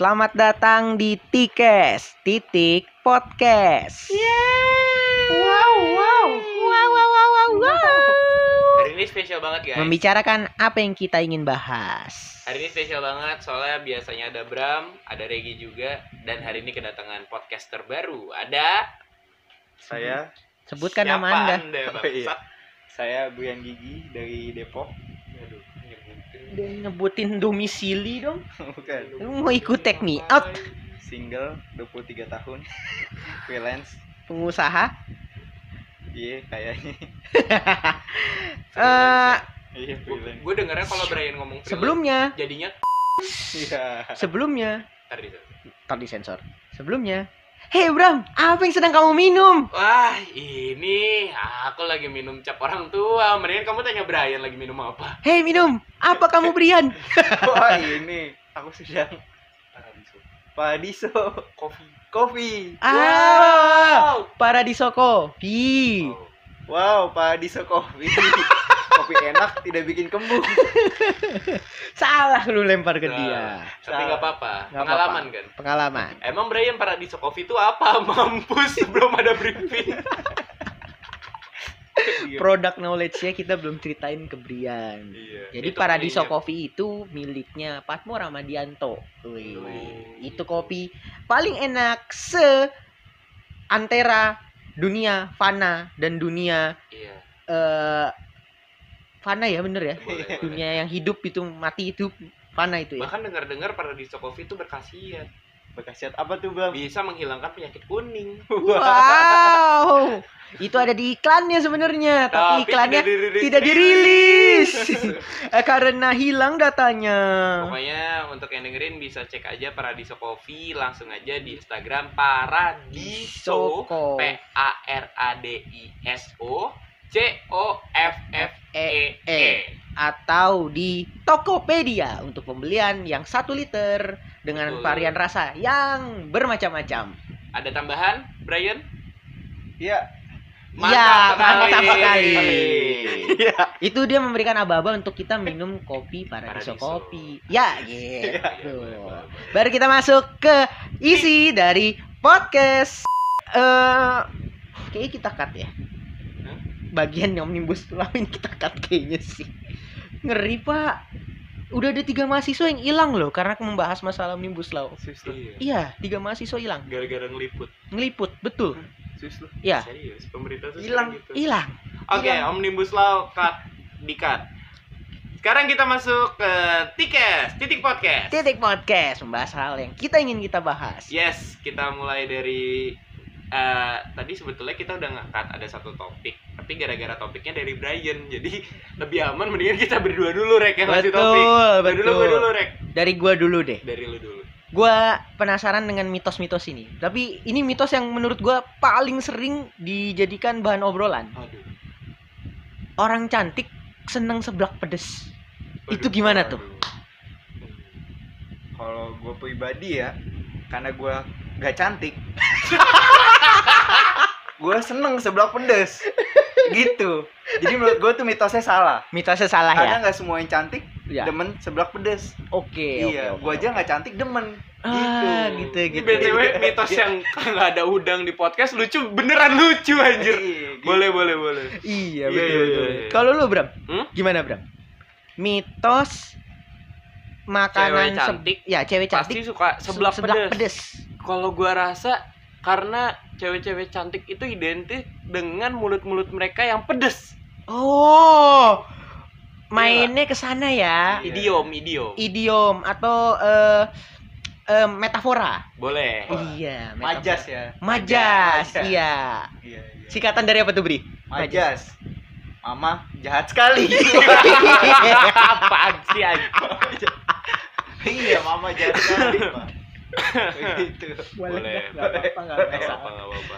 Selamat datang di Tikes Titik Podcast. Wow, wow, wow, wow, wow, wow, wow. Hari ini spesial banget guys. Membicarakan apa yang kita ingin bahas. Hari ini spesial banget soalnya biasanya ada Bram, ada Regi juga, dan hari ini kedatangan podcaster baru. Ada Saya Sebutkan siapa nama Anda. Anda, Oh, iya. saya Brian Gigi dari Depok. Aduh, nyebutin. Domisili dong. Bukan. Lu mau ikut take me out? Single 23 tahun. Freelance. Pengusaha. Iya kayaknya. Eh, Iya freelance. Gue dengernya kalau Brian ngomong freelance, sebelumnya, jadinya Iya. sebelumnya, tadi sensor. Sebelumnya, Hei Bram, apa yang sedang kamu minum? Wah, ini aku lagi minum cap orang tua. Mendingan kamu tanya Brian lagi minum apa? Hei minum, apa kamu Brian? Wah ini aku sedang Paradiso Kopi. Kopi. Ah, Paradiso Kopi. Oh. Wow, Paradiso Kopi. Kopi enak tidak bikin kembung. Salah lu lempar ke Nah, dia. Tapi nggak apa-apa. Pengalaman apa-apa. kan. Pengalaman. Emang Brian Paradiso Coffee itu apa? Mampus belum ada briefing. Produk knowledge-nya kita belum ceritain ke Brian. Iya. Jadi Itu Paradiso. Coffee itu miliknya Patmo Ramadianto. Wih, Wih. Itu kopi paling enak se antara dunia fana dan dunia Iya. eh fana ya bener ya. Boleh, boleh. Dunia yang hidup itu mati itu fana itu ya. Bahkan dengar-dengar Paradiso Coffee itu berkhasiat. Berkasiat apa tuh bang? Bisa menghilangkan penyakit kuning. Wow. Itu ada di iklannya sebenarnya, tapi, iklannya dirilis. tidak dirilis. Eh, karena hilang datanya. Pokoknya untuk yang dengerin bisa cek aja Paradiso Coffee langsung aja di Instagram Paradiso Soko. P A R A D I S O C O F F E E. atau di Tokopedia untuk pembelian yang satu liter dengan Betul. varian rasa yang bermacam-macam. Ada tambahan, Brian? Iya. Iya, mantap sekali. Iya. Itu dia memberikan aba-aba untuk kita minum kopi Paradiso Paradiso. Kopi. Ya, gitu. boleh. Baru kita masuk ke isi dari podcast. Eh, kayaknya kita cut ya. Bagian yang omnibus law ini kita cut kayaknya sih. Ngeri pak. Udah ada tiga mahasiswa yang hilang loh karena membahas masalah omnibus law. Lu. Iya. Iya, tiga mahasiswa hilang. Gara-gara ngeliput. Ngeliput, betul. Lu. Iya, Serius, pemerintah tuh Hilang. gitu. hilang. Oke, Hilang. Omnibus Law cut di cut. Sekarang kita masuk ke Tikes, titik podcast. Titik podcast membahas hal yang kita ingin kita bahas. Yes, kita mulai dari eh, tadi sebetulnya kita udah ngangkat ada satu topik, tapi gara-gara topiknya dari Brian, jadi lebih aman mendingan kita berdua dulu rek yang ngasih topik. Gua dulu, gua dulu rek. Dari gua dulu deh. Dari lu dulu. Gua penasaran dengan mitos-mitos ini. Tapi ini mitos yang menurut gua paling sering dijadikan bahan obrolan. Aduh. Orang cantik seneng seblak pedes. Itu Aduh, gimana tuh? Kalau gue pribadi ya, karena gue gak cantik, gue seneng seblak pedes, gitu. Jadi menurut gue tuh mitosnya salah. Mitosnya salah ya. Karena nggak semua yang cantik Ya. demen seblak pedes. Oke, iya, oke, gue oke, aja nggak cantik demen. Ah, gitu. gitu gitu. BTW mitos yang nggak ada udang di podcast lucu beneran lucu anjir. Iya, gitu. Boleh, boleh, boleh. Iya, Iya, betul, iya, betul. iya, iya. Kalau lu, Bram? Hmm? Gimana, Bram? Mitos makanan Cewek cantik ya, cewek cantik Pasti suka seblak, seblak pedes. pedes. Kalau gua rasa karena cewek-cewek cantik itu identik dengan mulut-mulut mereka yang pedes. Oh. Mainnya ke sana ya. Iya. Idiom, idiom. Idiom atau eh eh, metafora. Boleh. Iya, metafora. Majas ya. Majas, Majas. iya. Iya, iya. Singkatan dari apa tuh, Bri? Majas. Mama jahat sekali. Apaan sih anjing? iya, mama jahat sekali, Pak. Boleh. Nggak apa-apa, apa-apa.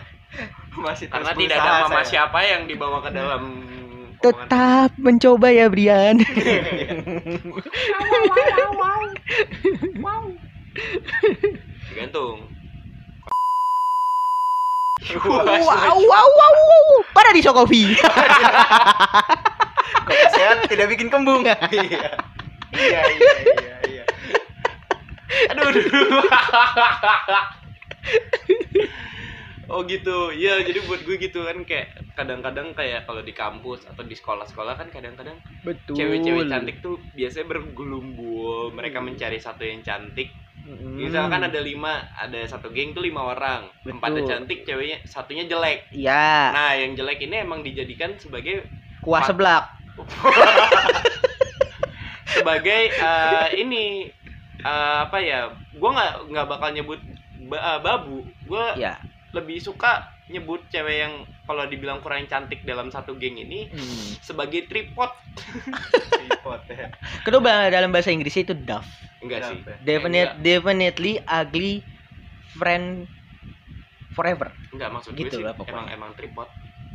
Masih terus Karena tidak ada mama saya. siapa yang dibawa ke dalam omongan. Tetap mencoba ya, Brian. Tergantung. wow, wow, wow, wow. Pada di Sokofi. Kopi sehat tidak bikin kembung. Iya, iya, iya. Aduh, aduh. oh gitu ya jadi buat gue gitu kan kayak kadang-kadang kayak kalau di kampus atau di sekolah-sekolah kan kadang-kadang Betul. cewek-cewek cantik tuh biasanya bergelumbul mereka Hmm. mencari satu yang cantik Mm. misalkan ada lima ada satu geng tuh lima orang empatnya Betul. cantik ceweknya satunya jelek Ya, nah yang jelek ini emang dijadikan sebagai kuah seblak. sebagai eh, ini eh, apa ya gue nggak nggak bakal nyebut ba- eh, babu gue Ya. lebih suka nyebut cewek yang kalau dibilang kurang cantik dalam satu geng ini Hmm. sebagai tripod Tripod ya. Kedua dalam bahasa Inggrisnya itu duff. enggak sih? Definite, Enggak. definitely ugly friend forever. enggak maksud Gitu gue sih lah pokoknya. emang emang tripod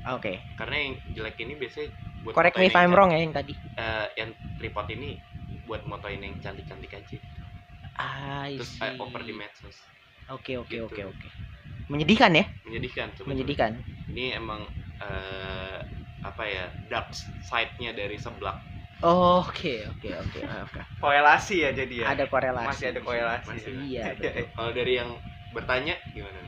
Oke. karena yang jelek ini biasanya buat Correct me if yang I'm wrong ya yang tadi. eh, yang tripod ini buat motoin yang cantik-cantik aja I terus see. eh, over di medsos Oke oke Gitu. oke oke. Menyedihkan ya? menyedihkan coba Menyedihkan. ini emang eh, apa ya dark side-nya dari seblak Oke oke oke. Oke. Korelasi ya jadi ya. Ada korelasi. Masih ada korelasi. Masih. Iya. betul. kalau dari yang bertanya gimana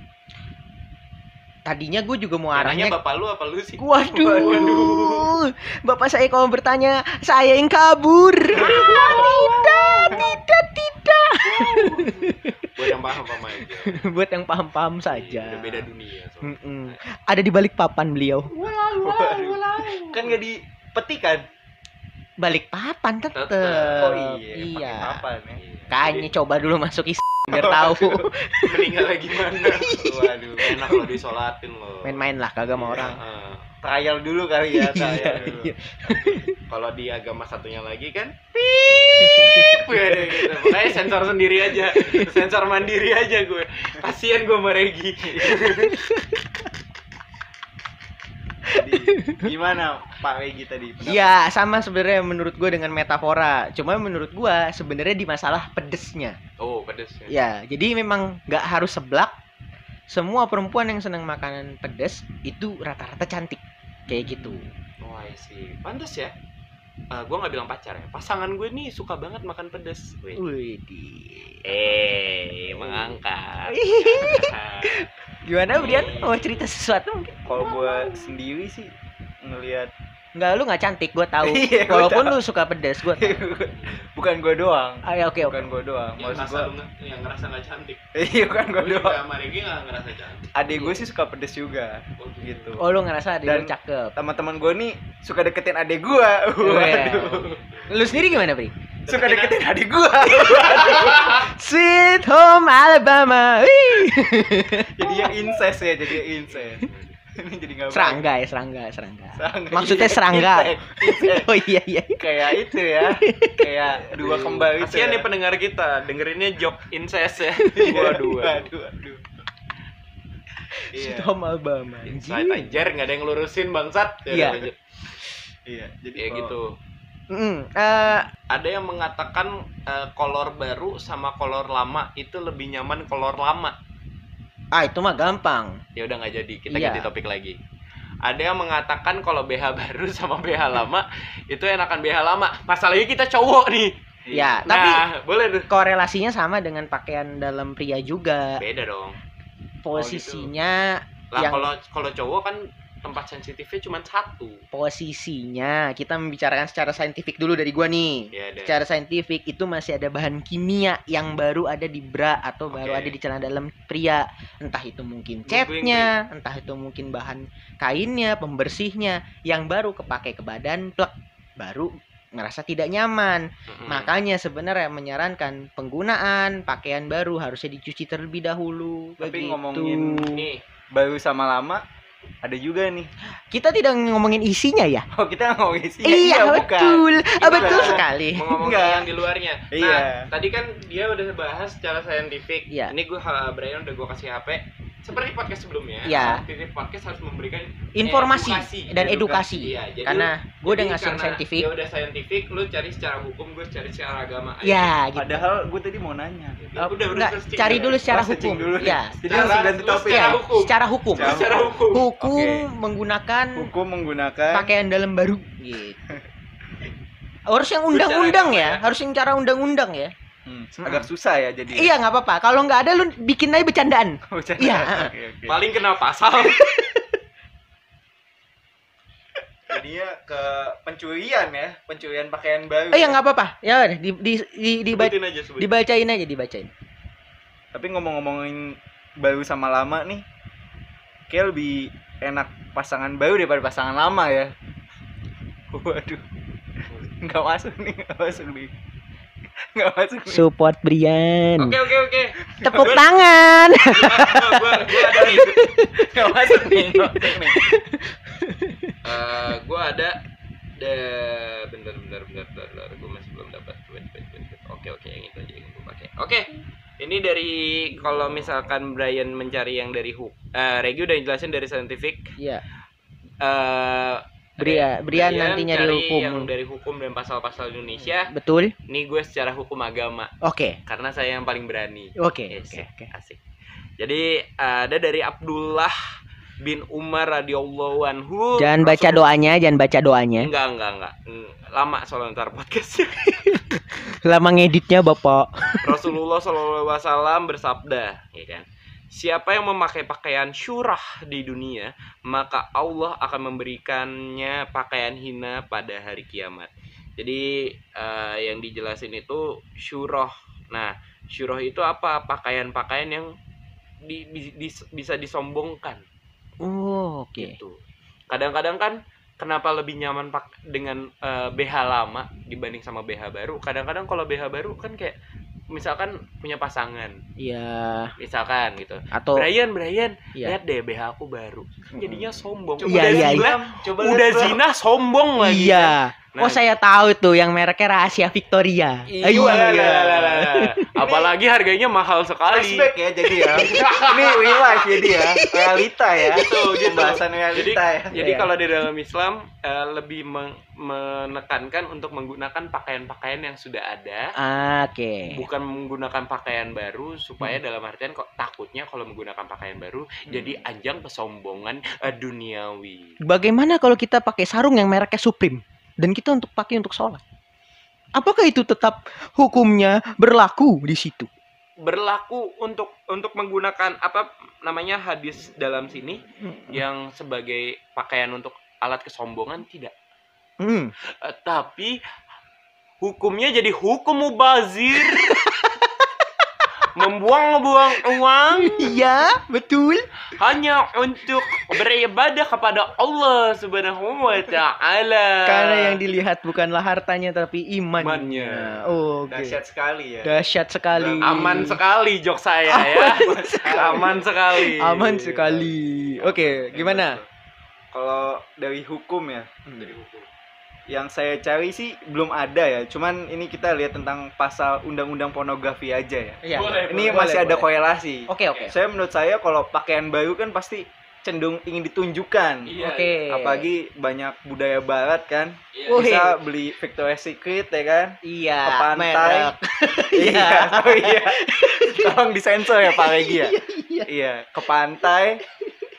Tadinya gue juga mau arahnya. bapak lu apa lu sih Waduh. Waduh. Bapak saya kalau bertanya, saya yang kabur. tidak, tidak, tidak. buat yang paham paham aja Buat yang paham-paham saja. Udah beda dunia soalnya. Mm-mm. Ada di balik papan beliau. Waduh. Kan nggak dipetikan. Balik papan tetep. Tetep. Oh iya. Iya. papan ya. Iya. Kayaknya coba dulu masuk is biar tahu. meninggal lagi mana Waduh. enak lo disolatin lo Main-main lah kagak mau orang. Heeh. Trial dulu kali ya, trial Iya, dulu. iya. kalau di agama satunya lagi kan pip ya gitu makanya sensor sendiri aja sensor mandiri aja gue kasian gue sama Regi Jadi, gimana Pak Regi tadi? Iya, sama sebenarnya menurut gue dengan metafora. Cuma menurut gue sebenarnya di masalah pedesnya. oh pedes ya Ya, jadi memang nggak harus seblak. Semua perempuan yang senang makanan pedes itu rata-rata cantik. Kayak gitu. oh I see pantas ya Eh, gue nggak bilang pacar ya pasangan gue nih suka banget makan pedes Wih. Widih. eh mengangkat Gimana Brian? Mau cerita sesuatu mungkin? Kalau gua sendiri sih ngelihat Enggak, lu nggak cantik, gue tahu. Iya, gua Walaupun tahu. lu suka pedes, gue bukan gua doang. Ah, ya, oke, oke. Bukan gua doang. yang Maksud ngerasa gua lu nggak- yang ngerasa nggak cantik Iya, bukan gua gue doang. juga sama Regi nggak ngerasa cantik Adik gue sih suka pedes juga Oh, gitu. Oh, lu ngerasa ada Dan- lu cakep. Teman-teman gue nih suka deketin adik gua. Waduh. Lu sendiri gimana, Pri? Suka deketin adik gua. Sweet Home Alabama. Jadi yang incest ya, jadi yang incest. Ini jadi nggak. Serangga ya, serangga, serangga. Serangga. Maksudnya Iya, serangga. insect. Oh iya iya. Kayak itu ya. Kayak dua kembar itu. Ya. nih pendengar kita, dengerinnya job incest ya. Waduh, waduh, waduh. Sweet Iya. Home Alabama. Insight anjir, nggak ada yang lurusin bangsat. Ya Iya. Iya, jadi Ya kalau- gitu. Mm, eh, Ada yang mengatakan eh, kolor baru sama kolor lama itu lebih nyaman kolor lama. ah itu mah gampang. Ya udah nggak jadi, kita Iya. ganti topik lagi. Ada yang mengatakan kalau BH baru sama BH lama itu enakan BH lama. Masalahnya kita cowok nih. Ya, tapi Nah, boleh tuh. korelasinya sama dengan pakaian dalam pria juga. Beda dong. Posisinya Lah Yang- kalau kalau cowok kan tempat sensitifnya cuma satu. posisinya kita membicarakan secara saintifik dulu dari gua nih. Ya ada. Secara saintifik itu masih ada bahan kimia yang baru ada di bra atau baru Oke. ada di celana dalam pria. Entah itu mungkin catnya, entah itu mungkin bahan kainnya, pembersihnya yang baru kepake ke badan, plek, baru ngerasa tidak nyaman. Mm-mm. Makanya sebenarnya menyarankan penggunaan pakaian baru harusnya dicuci terlebih dahulu. Tapi begitu. ngomongin nih baru sama lama ada juga nih. kita tidak ngomongin isinya ya? Oh, kita ngomongin sih. iya, betul. Ah, betul Bukan. sekali. ngomongin Enggak. yang di luarnya. Nah, Iya. tadi kan dia udah bahas secara saintifik. Iya. Ini gue Brian udah gue kasih HP. Seperti podcast sebelumnya. Iya. Aktivitas podcast harus memberikan Informasi edukasi. dan Edukasi. edukasi. Iya, jadi Karena gue udah ngasih saintifik. Dia udah saintifik, lu cari secara hukum, gue cari secara agama. Ayo. Ya, gitu. Padahal gue tadi mau nanya. Ya, Oh, udah, udah enggak, searching cari ya. dulu secara hukum. dulu. Ya. Jadi Secara- langsung ganti topik. secara Ya, hukum. secara hukum. Secara Secara hukum. Hukum Oke. menggunakan Hukum menggunakan pakaian dalam baru gitu. Harus yang undang-undang ya, ya. harus yang cara undang-undang ya. Hmm, agak susah ya jadi. Iya nggak apa-apa. Kalau nggak ada lu bikin aja bercandaan. Bercanda. Iya. Oke, oke. Paling kena pasal. Jadinya ke pencurian ya, pencurian pakaian baru. Oh iya ya. nggak apa-apa. Ya udah, di di di, Sebutin aja sebutin. dibacain aja dibacain. Tapi ngomong-ngomongin baru sama lama nih, kayak lebih enak pasangan baru daripada pasangan lama ya. Waduh, nggak masuk nih, nggak masuk nih, nggak masuk nih. Support Brian. Oke oke oke. Tepuk tangan. Gua gua gua ada nih. Nggak masuk nih, nggak masuk nih. Eh, gua ada de bentar bentar bentar bentar, bentar. gua masih belum dapat wait, wait, wait, wait. oke oke yang itu aja yang gua pakai oke ini dari kalau misalkan Brian mencari yang dari hook eh Regi udah jelasin dari scientific Iya. eh Bria- Brian nanti nyari cari hukum. yang dari hukum dan pasal-pasal Indonesia Betul. ini gue secara hukum agama Oke. karena saya yang paling berani Oke, Yes, oke, oke. asik jadi ada dari Abdullah bin Umar radhiyallahu anhu Jangan baca Rasul- doanya, jangan baca doanya. enggak enggak enggak lama soalnya ntar podcastnya Lama ngeditnya, Bapak. Rasulullah Wasallam bersabda, ya kan? Siapa yang memakai pakaian syurah di dunia, maka Allah akan memberikannya pakaian hina pada hari kiamat. Jadi eh, yang dijelasin itu syurah. Nah, syurah itu apa? Pakaian-pakaian yang di- di- di- bisa disombongkan Oh, oke. gitu. Kadang-kadang kan kenapa lebih nyaman pak dengan eh, BH lama dibanding sama BH baru? Kadang-kadang kalau BH baru kan kayak misalkan punya pasangan, Iya. misalkan gitu. Atau Brian, Brian, Iya. lihat deh BH aku baru. Jadinya sombong. Iya, udah iya, zina, iya. Coba udah zina sombong lagi. kan. Iya. Nah, Oh, saya tahu tuh yang mereknya rahasia Victoria. Iya, lah, lah, lah, lah, lah. Apalagi harganya mahal sekali. Flashback ya jadi ya. Ini real life jadi ya, realita ya. Gitu, gitu. Pembahasan Jadi, realita ya. jadi Iya. kalau di dalam Islam eh, lebih men- menekankan untuk menggunakan pakaian-pakaian yang sudah ada, Ah, Oke. bukan menggunakan pakaian baru supaya dalam artian kok takutnya kalau menggunakan pakaian baru jadi ajang kesombongan eh, duniawi. Bagaimana kalau kita pakai sarung yang mereknya Supreme dan kita untuk pakai untuk sholat? Apakah itu tetap hukumnya berlaku di situ? Berlaku untuk untuk menggunakan apa namanya hadis dalam sini yang sebagai pakaian untuk alat kesombongan tidak. Hmm. Eh, tapi hukumnya jadi hukum mubazir. Membuang-buang uang Iya, betul. hanya untuk beribadah kepada Allah Subhanahu wa taala. Karena yang dilihat bukanlah hartanya tapi imannya. Imannya. Oh, Oke. Dahsyat sekali ya. Dahsyat sekali. aman sekali jok saya ya. aman sekali. Aman sekali. Oke, gimana? Kalau dari hukum ya, Dari hukum. Yang saya cari sih belum ada ya. Cuman ini kita lihat tentang pasal undang-undang pornografi aja ya. Iya. Boleh, Ini boleh, masih ada boleh. korelasi. Oke, oke. Saya menurut saya kalau pakaian baru kan pasti cenderung ingin ditunjukkan. Iya. Oke. Apalagi banyak budaya barat kan. Iya. Wih. Bisa beli Victoria's Secret ya kan. Iya, Ke pantai. merek. Iya. Oh iya. Tolong disensor ya Pak Regi ya. Iya. Iya, ke pantai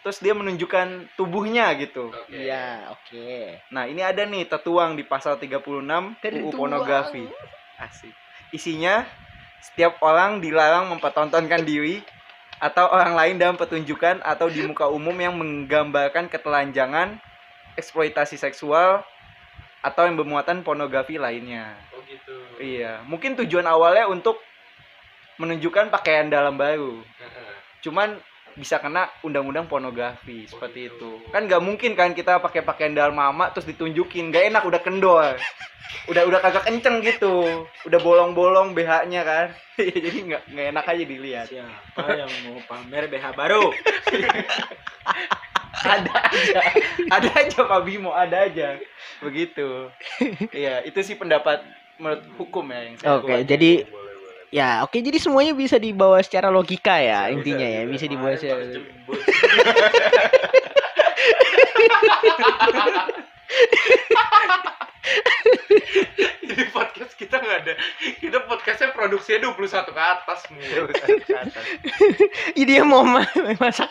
terus dia menunjukkan tubuhnya gitu. Iya, oke. Nah, ini ada nih tertuang di pasal 36 UU Tertuang. pornografi. Asik. Isinya setiap orang dilarang mempertontonkan diri atau orang lain dalam pertunjukan atau di muka umum yang menggambarkan ketelanjangan, eksploitasi seksual atau yang bermuatan pornografi lainnya. Oh gitu. Iya, mungkin tujuan awalnya untuk menunjukkan pakaian dalam baru. Heeh. Cuman bisa kena undang-undang pornografi seperti gitu. itu. Kan nggak mungkin kan kita pakai pakaian dalam mama terus ditunjukin, nggak enak udah kendor. Udah udah kagak kenceng gitu. Udah bolong-bolong BH-nya kan. Jadi nggak nggak enak aja dilihat. Siapa yang mau pamer BH baru? ada aja. Ada aja Pak Bimo, ada aja. Begitu. Iya, itu sih pendapat menurut hukum ya yang saya Oke, buat. jadi boleh. Ya, oke jadi semuanya bisa dibawa secara logika ya intinya ya, bisa dibawa secara Jadi podcast kita nggak ada. Kita podcastnya produksinya 21 ke atas mulu. Ini dia mau ma- masak?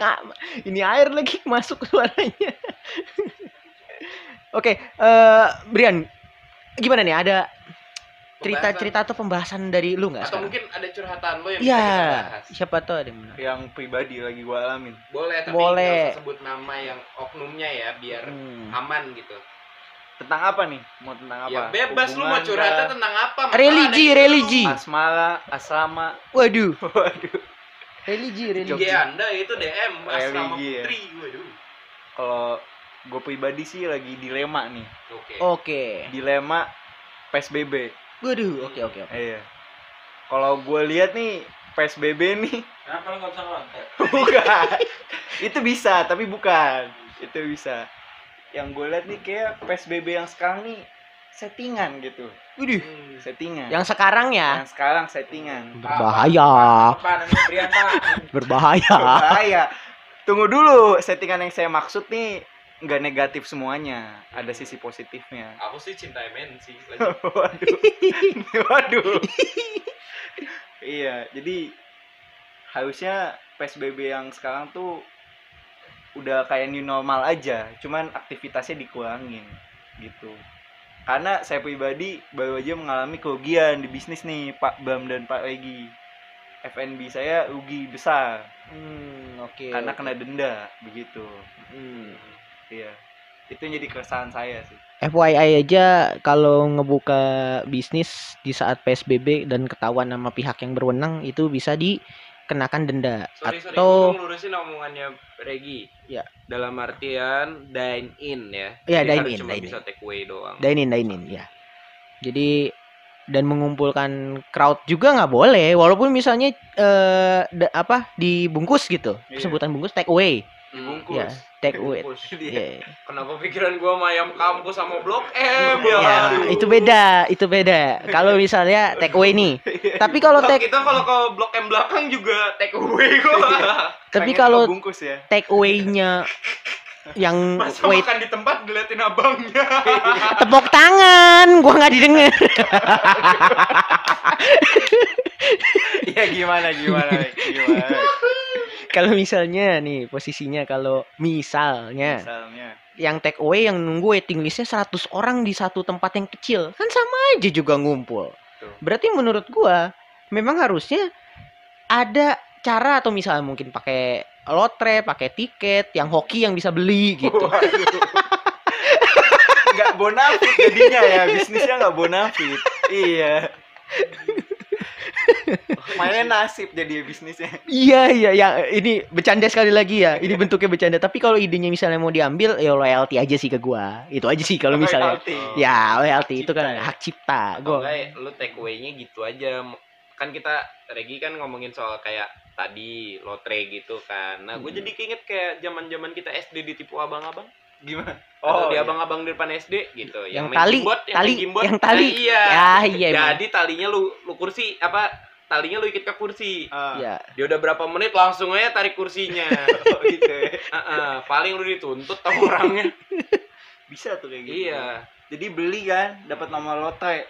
Ini air lagi masuk suaranya. Oke, eh Brian, gimana nih? Ada cerita-cerita atau pembahasan dari lu nggak atau sekarang? mungkin ada curhatan lo yang bisa Iya, kita bahas. siapa tahu ada yang yang pribadi lagi gua alamin. Boleh tapi Boleh. usah sebut nama yang oknumnya ya biar Hmm. aman gitu. Tentang apa nih? Mau tentang apa? ya bebas lu mau Hubungan curhatnya tentang apa? Masalah Religi, di religi. asmara asrama. Waduh, waduh. Religi, lu. religi. IG anda itu DM asrama Religi ya. putri. Waduh. Kalau gue pribadi sih lagi dilema nih. Oke. Oke. dilema psbb Waduh, oke oke oke. iya kalau gue lihat nih psbb nih kenapa lu nggak bisa ngelontek bukan itu bisa tapi bukan itu bisa yang gue lihat nih kayak psbb yang sekarang nih settingan gitu Waduh, settingan yang sekarang ya yang sekarang settingan berbahaya, berbahaya. bahaya tunggu dulu settingan yang saya maksud nih nggak negatif semuanya ada sisi positifnya. Aku sih cinta MNC waduh. Waduh. Iya jadi harusnya psbb yang sekarang tuh udah kayak new normal aja cuman aktivitasnya dikurangin gitu. Karena saya pribadi baru aja mengalami kerugian di bisnis nih Pak Bam dan Pak Regi. FNB saya rugi besar. Hmm, oke. karena oke. kena denda begitu. Hmm. Iya. Itu yang jadi keresahan saya sih. FYI aja kalau ngebuka bisnis di saat PSBB dan ketahuan sama pihak yang berwenang itu bisa dikenakan denda. Sorry sorry atau gue lurusin omongannya Regi. Ya. dalam artian dine in ya. Iya, Jadi dine in, cuma dine bisa take away doang. Dine in dine in ya. Jadi dan mengumpulkan crowd juga nggak boleh walaupun misalnya eh da- apa dibungkus gitu. Iya. sebutan bungkus take away dibungkus. Ya take away. Dibungkus. Iya. kenapa pikiran gua sama ayam kampus sama blok M ya, Ya, itu beda itu beda. Kalau misalnya take away nih. Tapi kalau take kita kalau ke blok M belakang juga take away kok. Tapi Pengen kalau bungkus ya. take away-nya yang masa wait makan di tempat diliatin abangnya? Tepuk tangan gua nggak didengar. Iya gimana gimana gimana kalau misalnya nih posisinya kalau misalnya misalnya. yang take away yang nunggu waiting listnya 100 orang di satu tempat yang kecil kan sama aja juga ngumpul. Tuh. berarti menurut gua memang harusnya ada cara atau misalnya mungkin pakai lotre pakai tiket yang hoki yang bisa beli gitu. Nggak bonafit jadinya ya bisnisnya nggak bonafit. Iya mainnya nasib jadi bisnisnya Iya iya ya ini bercanda sekali lagi ya. Ini bentuknya bercanda. Tapi kalau idenya misalnya mau diambil ya loyalty aja sih ke gua. Itu aja sih kalau misalnya. Royalty. Ya loyalty Hak itu kan cipta ya. hak cipta. atau Gua. enggak lu take away-nya gitu aja kan kita Regi kan ngomongin soal kayak tadi lotre gitu kan nah gue Hmm. jadi keinget kayak zaman zaman kita SD ditipu abang-abang gimana atau di iya. abang-abang di depan SD gitu Yang main tali, gimbot, yang tali, gimbot. yang tali. Nah, iya Ya iya emang. jadi talinya lu lu kursi apa talinya lu ikat ke kursi Ah, Iya. dia udah berapa menit langsung aja tarik kursinya oh, gitu ya. Heeh, paling lu dituntut sama orangnya bisa tuh kayak gitu iya jadi beli kan dapat nomor lotre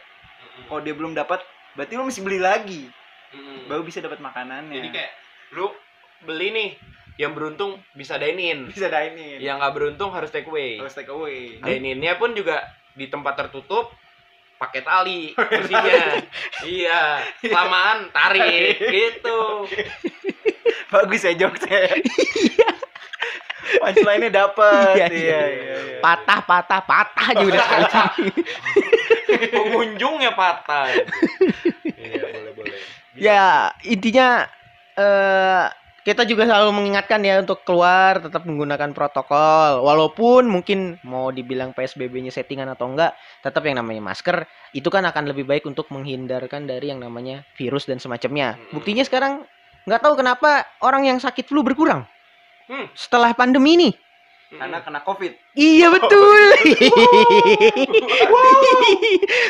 kalau dia belum dapat berarti lu mesti beli lagi Mm-mm. baru bisa dapat makanannya jadi kayak lu beli nih yang beruntung bisa dine in bisa dine in yang nggak beruntung harus take away. Harus take away. Dine innya pun juga di tempat tertutup pakai tali kursinya. Iya kelamaan tarik gitu. Bagus ya jokesnya punchline-nya dapet. Iya, iya iya, iya iya. Patah patah patah aja udah sekali. pengunjungnya patah. Iya boleh boleh. Ya intinya eh kita juga selalu mengingatkan ya untuk keluar tetap menggunakan protokol. Walaupun mungkin mau dibilang PSBB-nya settingan atau enggak tetap yang namanya masker itu kan akan lebih baik untuk menghindarkan dari yang namanya virus dan semacamnya. Buktinya sekarang nggak tahu kenapa orang yang sakit flu berkurang. Hmm. setelah pandemi ini karena kena covid. Iya betul.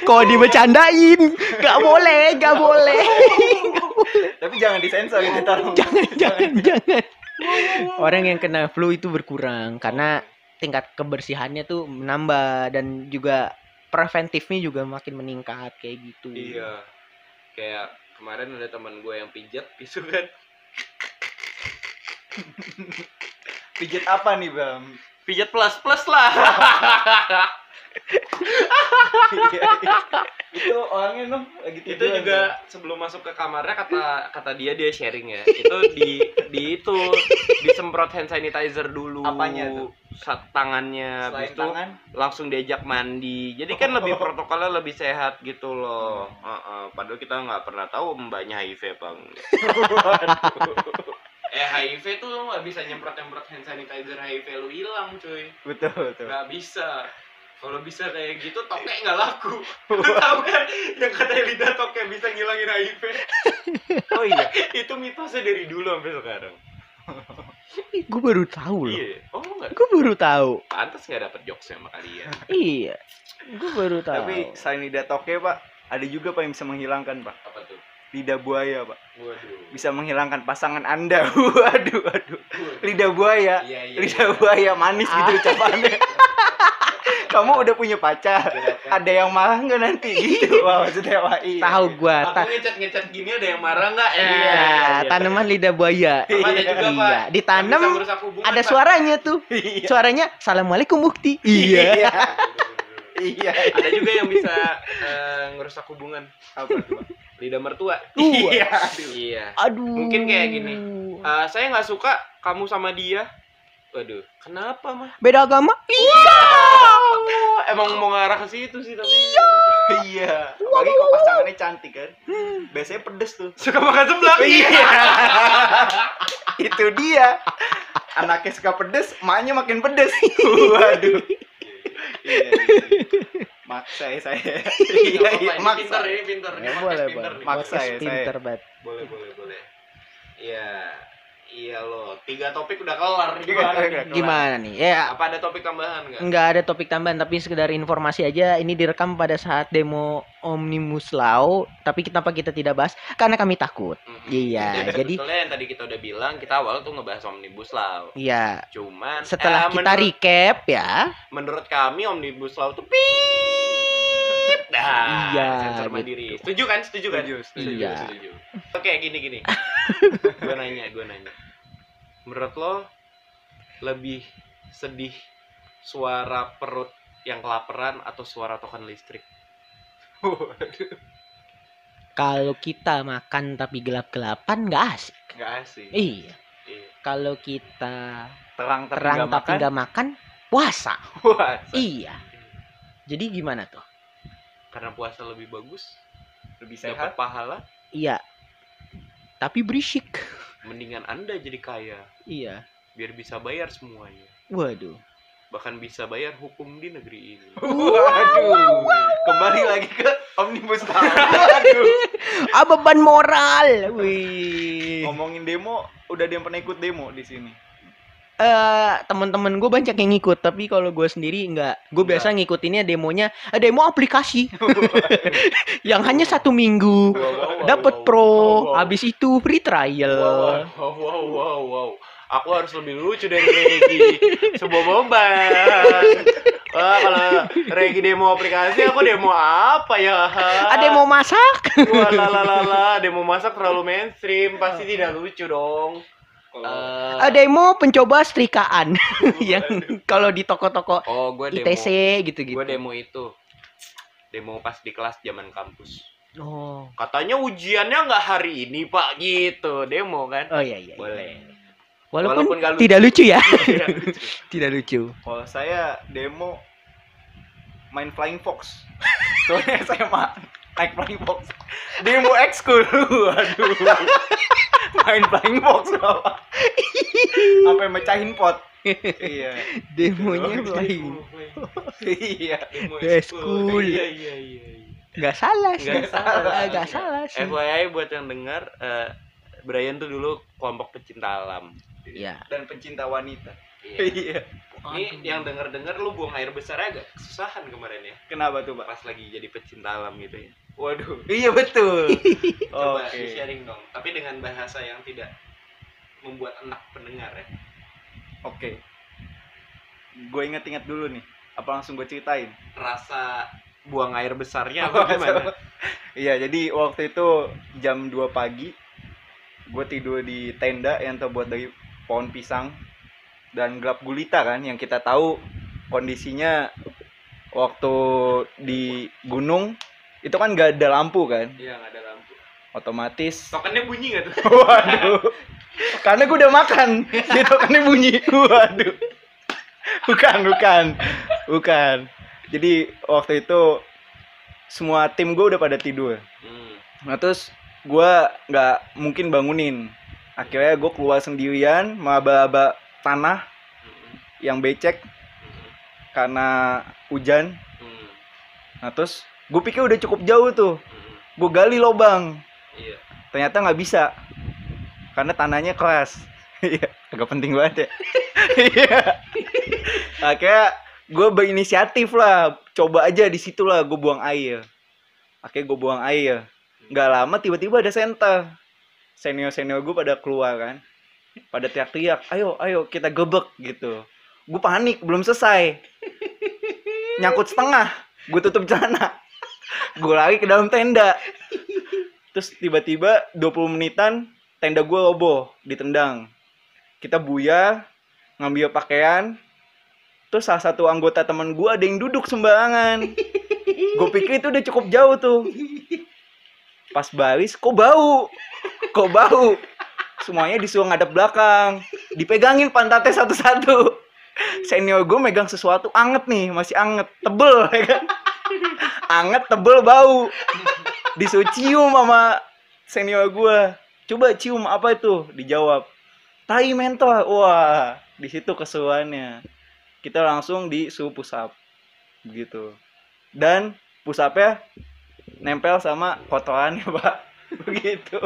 Kok dibecandain nggak boleh nggak boleh. Tapi jangan disensor gitu tolong. Jangan jangan jangan. Orang yang kena flu itu berkurang karena tingkat kebersihannya tuh menambah dan juga preventifnya juga makin meningkat kayak gitu. Iya. Kayak kemarin ada teman gue yang pijat gitu kan pijat apa nih bang? Pijat plus plus lah. Itu orangnya nom lagi itu tiduran, juga sebelum masuk ke kamarnya kata kata dia dia sharing ya. Itu di di itu disemprot hand sanitizer dulu Apanya tuh? Sa- tangannya. Selain itu tangan? langsung diajak mandi. Jadi kan lebih protokolnya lebih sehat gitu loh. Hmm. Heeh, padahal kita nggak pernah tahu mbaknya HIV apa enggak eh HIV tuh lo nggak bisa nyemprot nyemprot hand sanitizer HIV lu hilang cuy. Betul betul. Nggak bisa. Kalau bisa kayak gitu tokek nggak laku. Lu tahu kan? Yang kata lidah tokek bisa ngilangin HIV oh iya. Itu mitosnya dari dulu sampai sekarang. Gue baru tahu loh. iya. Oh nggak Gue baru tahu. pantas nggak dapet jokes sama kalian. Iya. Gue baru tahu. tapi selain lidah toke pak ada juga pak yang bisa menghilangkan pak. Apa tuh lidah buaya pak. Waduh. Bisa menghilangkan pasangan anda. Waduh waduh. Lidah buaya. Iya iya lidah buaya manis gitu ucapannya. Kamu udah punya pacar? Ada yang marah nggak nanti? Gitu. Wah maksudnya pak iya. Tahu gue. aku ngecat ngecat gini ada yang marah nggak? Ya Iya, tanaman lidah buaya. Ada juga Iya, pak ditanam hubungan, ada Pak. suaranya tuh. iya. Suaranya Assalamualaikum Mukti. iya. Iya. Ada juga yang bisa eh, ngerusak hubungan. Apa tuh? Lidah mertua. Iya. iya. Aduh. iya Aduh. Mungkin kayak gini. Eh, saya nggak suka kamu sama dia. Waduh. Kenapa mah Beda agama? Iya. emang mau ngarah ke situ sih tapi iya. Apalagi kok pasangannya cantik kan? Biasanya pedes tuh. Suka makan seblak? Iya. Itu dia. Anaknya suka pedes emaknya makin pedes. Waduh. Iya, iya. Maksa ya saya. Iya iya ini maksa. pinter ini pinter. Ini Ya, boleh, pinter boleh. Maksa ya, saya. pinter banget. boleh boleh boleh. Iya iya loh tiga topik udah kelar gimana kelar. Gimana nih? Ya, apa ada topik tambahan nggak? nggak ada topik tambahan tapi sekedar informasi aja. Ini direkam pada saat demo Omnibus Law tapi kenapa kita tidak bahas karena kami takut. Mhm. Iya, jadi- sebetulnya yang tadi kita udah bilang kita awal tuh ngebahas omnibus law. Iya. Cuman setelah eh, kita menurut, recap ya. Menurut kami omnibus law tuh pip dah Iya, sensor gitu. mandiri. Setuju kan? Setuju kan? Setuju, setuju. Iya. setuju. Oke gini gini. Gue nanya gue nanya. Menurut lo lebih sedih suara perut yang kelaparan atau suara token listrik? Kalau kita makan tapi gelap-gelapan nggak asik. Nggak asik. Iya. Iya. kalau kita terang tapi terang tapi makan? nggak makan puasa. Wah, iya. Jadi gimana tuh karena puasa lebih bagus lebih dapat sehat? pahala. Iya. Tapi berisik. Mendingan anda jadi kaya. Iya. Biar bisa bayar semuanya. Waduh. Bahkan bisa bayar hukum di negeri ini. Waduh. Kembali lagi ke omnibus law. Waduh. Ah beban moral. Wih. Ngomongin demo udah ada yang pernah ikut demo di sini eh teman-teman gue banyak yang ngikut tapi kalau gue sendiri nggak. Gue biasa ngikutinnya demonya eh, demo aplikasi. Yang hanya satu minggu. Wow, wow, wow, dapat pro. habis itu free trial. Wow, wow, wow. Aku harus lebih lucu dari Regi. Sebuah beban. Wah, kalau Regi demo aplikasi, aku demo apa ya? ada yang mau masak. Wah, lalalala, demo masak terlalu mainstream, pasti tidak lucu dong. Eh, ada yang mau pencoba setrikaan yang kalau di toko-toko oh, gue demo. ITC gitu-gitu Gue demo itu. Demo pas di kelas zaman kampus. oh Katanya ujiannya nggak hari ini, Pak, gitu. Demo kan? oh iya iya, iya. Boleh. walaupun, Walaupun lucu. tidak lucu ya tidak lucu kalau saya demo main flying fox soalnya saya mah naik flying fox demo ekskul waduh main flying fox apa sampai mecahin pot iya demonya Demo, flying iya demo School. Iya, iya, iya. iya. nggak salah sih Nggak salah. nggak salah sih FYI buat yang dengar, eh, Brian tuh dulu kelompok pecinta alam. Iya. dan pencinta wanita Iya. iya Ini yang denger-dengar lu buang air besar agak kesusahan kemarin ya. kenapa tuh pak Pas lagi jadi pecinta alam gitu ya. Waduh. Iya betul. Coba oke. di sharing dong, tapi dengan bahasa yang tidak membuat enak pendengar ya. oke. Gue inget-inget dulu nih apa langsung gue ceritain? Rasa buang air besarnya apa gimana? Iya, jadi waktu itu jam 2 pagi gue tidur di tenda yang terbuat dari pohon pisang dan gelap gulita kan yang kita tahu kondisinya waktu di gunung itu kan gak ada lampu kan Iya nggak ada lampu. otomatis Tokennya bunyi nggak tuh? waduh karena gue udah makan di tokennya bunyi waduh bukan bukan bukan jadi waktu itu semua tim gue udah pada tidur Hmm. nah terus gue nggak mungkin bangunin akhirnya gue keluar sendirian maba-aba tanah Hmm. yang becek Hmm. karena hujan Hmm. nah terus gue pikir udah cukup jauh tuh. Gue gali lobang. Iya. ternyata nggak bisa. Karena tanahnya keras. Iya agak penting banget ya. Iya. Akhirnya gue berinisiatif lah. Coba aja di situ lah gue buang air. Akhirnya gue buang air. Nggak lama tiba-tiba ada center senior senior gue pada keluar kan. Pada teriak-teriak ayo ayo kita gebek gitu. Gue panik belum selesai. Nyangkut setengah gue tutup celana gue lari ke dalam tenda. Terus tiba-tiba 20 menitan tenda gue roboh ditendang kita buya ngambil pakaian. Terus salah satu anggota teman gue ada yang duduk sembarangan. Gue pikir itu udah cukup jauh tuh. Pas baris kok bau? Kok bau? Semuanya disuruh ngadep belakang. Dipegangin pantatnya satu-satu. Senior gue megang sesuatu anget nih masih anget tebel ya kan anget tebel bau. Disuruh cium sama senior gue coba cium apa itu? Dijawab tai mentor wah di situ keseruannya. Kita langsung disuruh push up begitu dan push upnya nempel sama kotorannya pak. Begitu.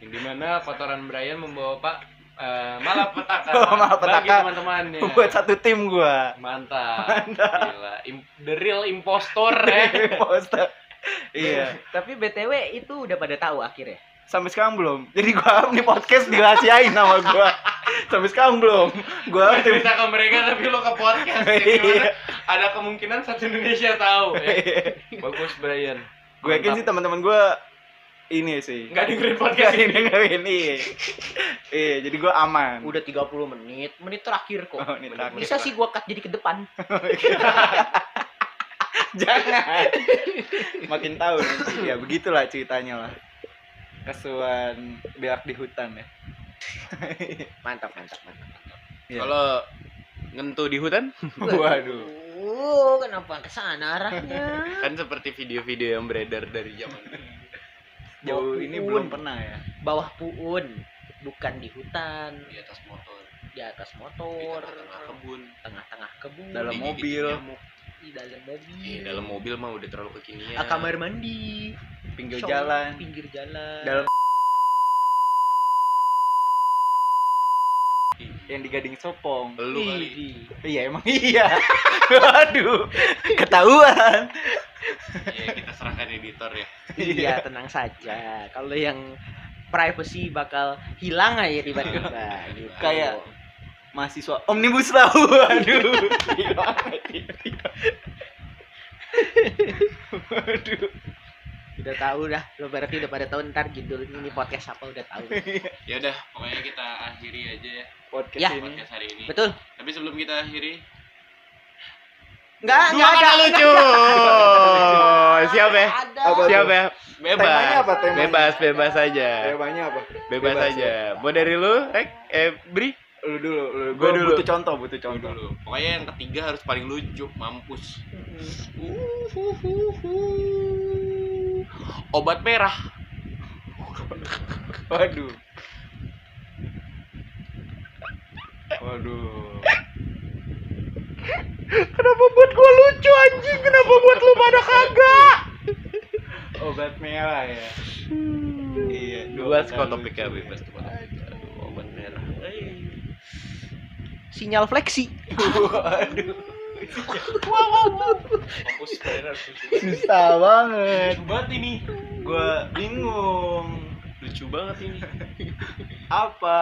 Yang di mana kotoran Brian membawa Pak eh, malapetaka Oh, malapetaka. bagi teman-temannya. buat satu tim gue Mantap. Gila. Im- the real impostor ya. Poster. iya Tapi BTW itu udah pada tahu akhirnya. sampai sekarang belum jadi gua nih podcast dirahasiain sama gua sampai sekarang belum gua cerita ke mereka tapi lo ke podcast. ya, Iya. Ada kemungkinan satu Indonesia tahu ya. Bagus Brian. gue yakin sih teman-teman gua ini sih Enggak dengerin podcast ini. dengerin iya iya jadi gua aman Udah 30 menit, menit terakhir kok. Oh, ini terakhir. Bisa sih gua cut jadi ke depan. jangan makin tahu nanti ya begitulah ceritanya lah kesuan berak di hutan ya Mantap, mantap, mantap. Iya. Kalau ngentu di hutan waduh Uh, kenapa ke sana arahnya? kan seperti video-video yang beredar dari zaman jauh ini belum pernah ya. Bawah puun, bukan di hutan, di atas motor, di atas di motor, tengah-tengah kebun. tengah-tengah kebun, dalam mobil. di dalam mobil, Iya, dalam mobil mah udah terlalu kekinian. Ah, kamar mandi, pinggir shower, jalan. pinggir jalan. dalam yang di Gading Sopong. Lu kali. Ih, iya emang iya. Waduh ketahuan Iya, kita serahkan editor ya. Iya, tenang saja. Kalau yang privacy bakal hilang aja tiba-tiba gitu. Kayak- mahasiswa omnibus law waduh Gila. waduh udah tahu dah lo berarti udah pada tahu ntar judul ini podcast apa udah tahu Ya udah, pokoknya kita akhiri aja ya podcast Ya. ini podcast hari ini. betul Tapi sebelum kita akhiri, nggak Dua nggak ada lucu. Siap ya? Siap ya? Bebas. Temanya apa temanya? Bebas, bebas aja. temanya apa Bebas, Bebas, aja. Mau dari lu, Rek? Eh, Bri? lu dulu lu Gua dulu. butuh contoh butuh Lu contoh dulu. Pokoknya yang ketiga harus paling lucu, mampus. Obat merah. waduh waduh Kenapa buat gua lucu anjing? Kenapa buat lu pada kagak? obat merah ya iya Bebas kata kok topiknya bebas tuh Aduh, obat merah. sinyal fleksi waduh Mampus merah. susah banget Lucu banget ini. gua bingung Lucu banget ini. apa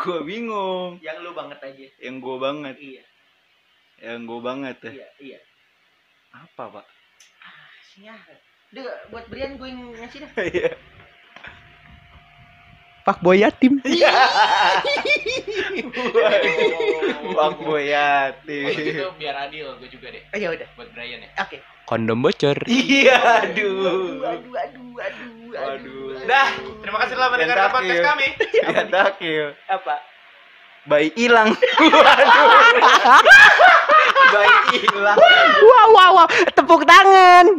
gua bingung yang lu banget aja yang gua banget iya yang gua banget ya iya iya apa pak sinyal Udah buat Brian gue yang ngasih dah Iya. Pak Boy yatim. Pak Boyati. Oh, gitu biar adil gue juga deh Ayo udah. buat Brian ya. Oke. Kondom bocor. Iya, aduh. Aduh, aduh, aduh, Aduh. Dah, terima kasih telah mendengarkan podcast kami. Ya dakil. Apa? Bayi hilang. Waduh. Bayi hilang. Wow, wow, wow. Tepuk tangan.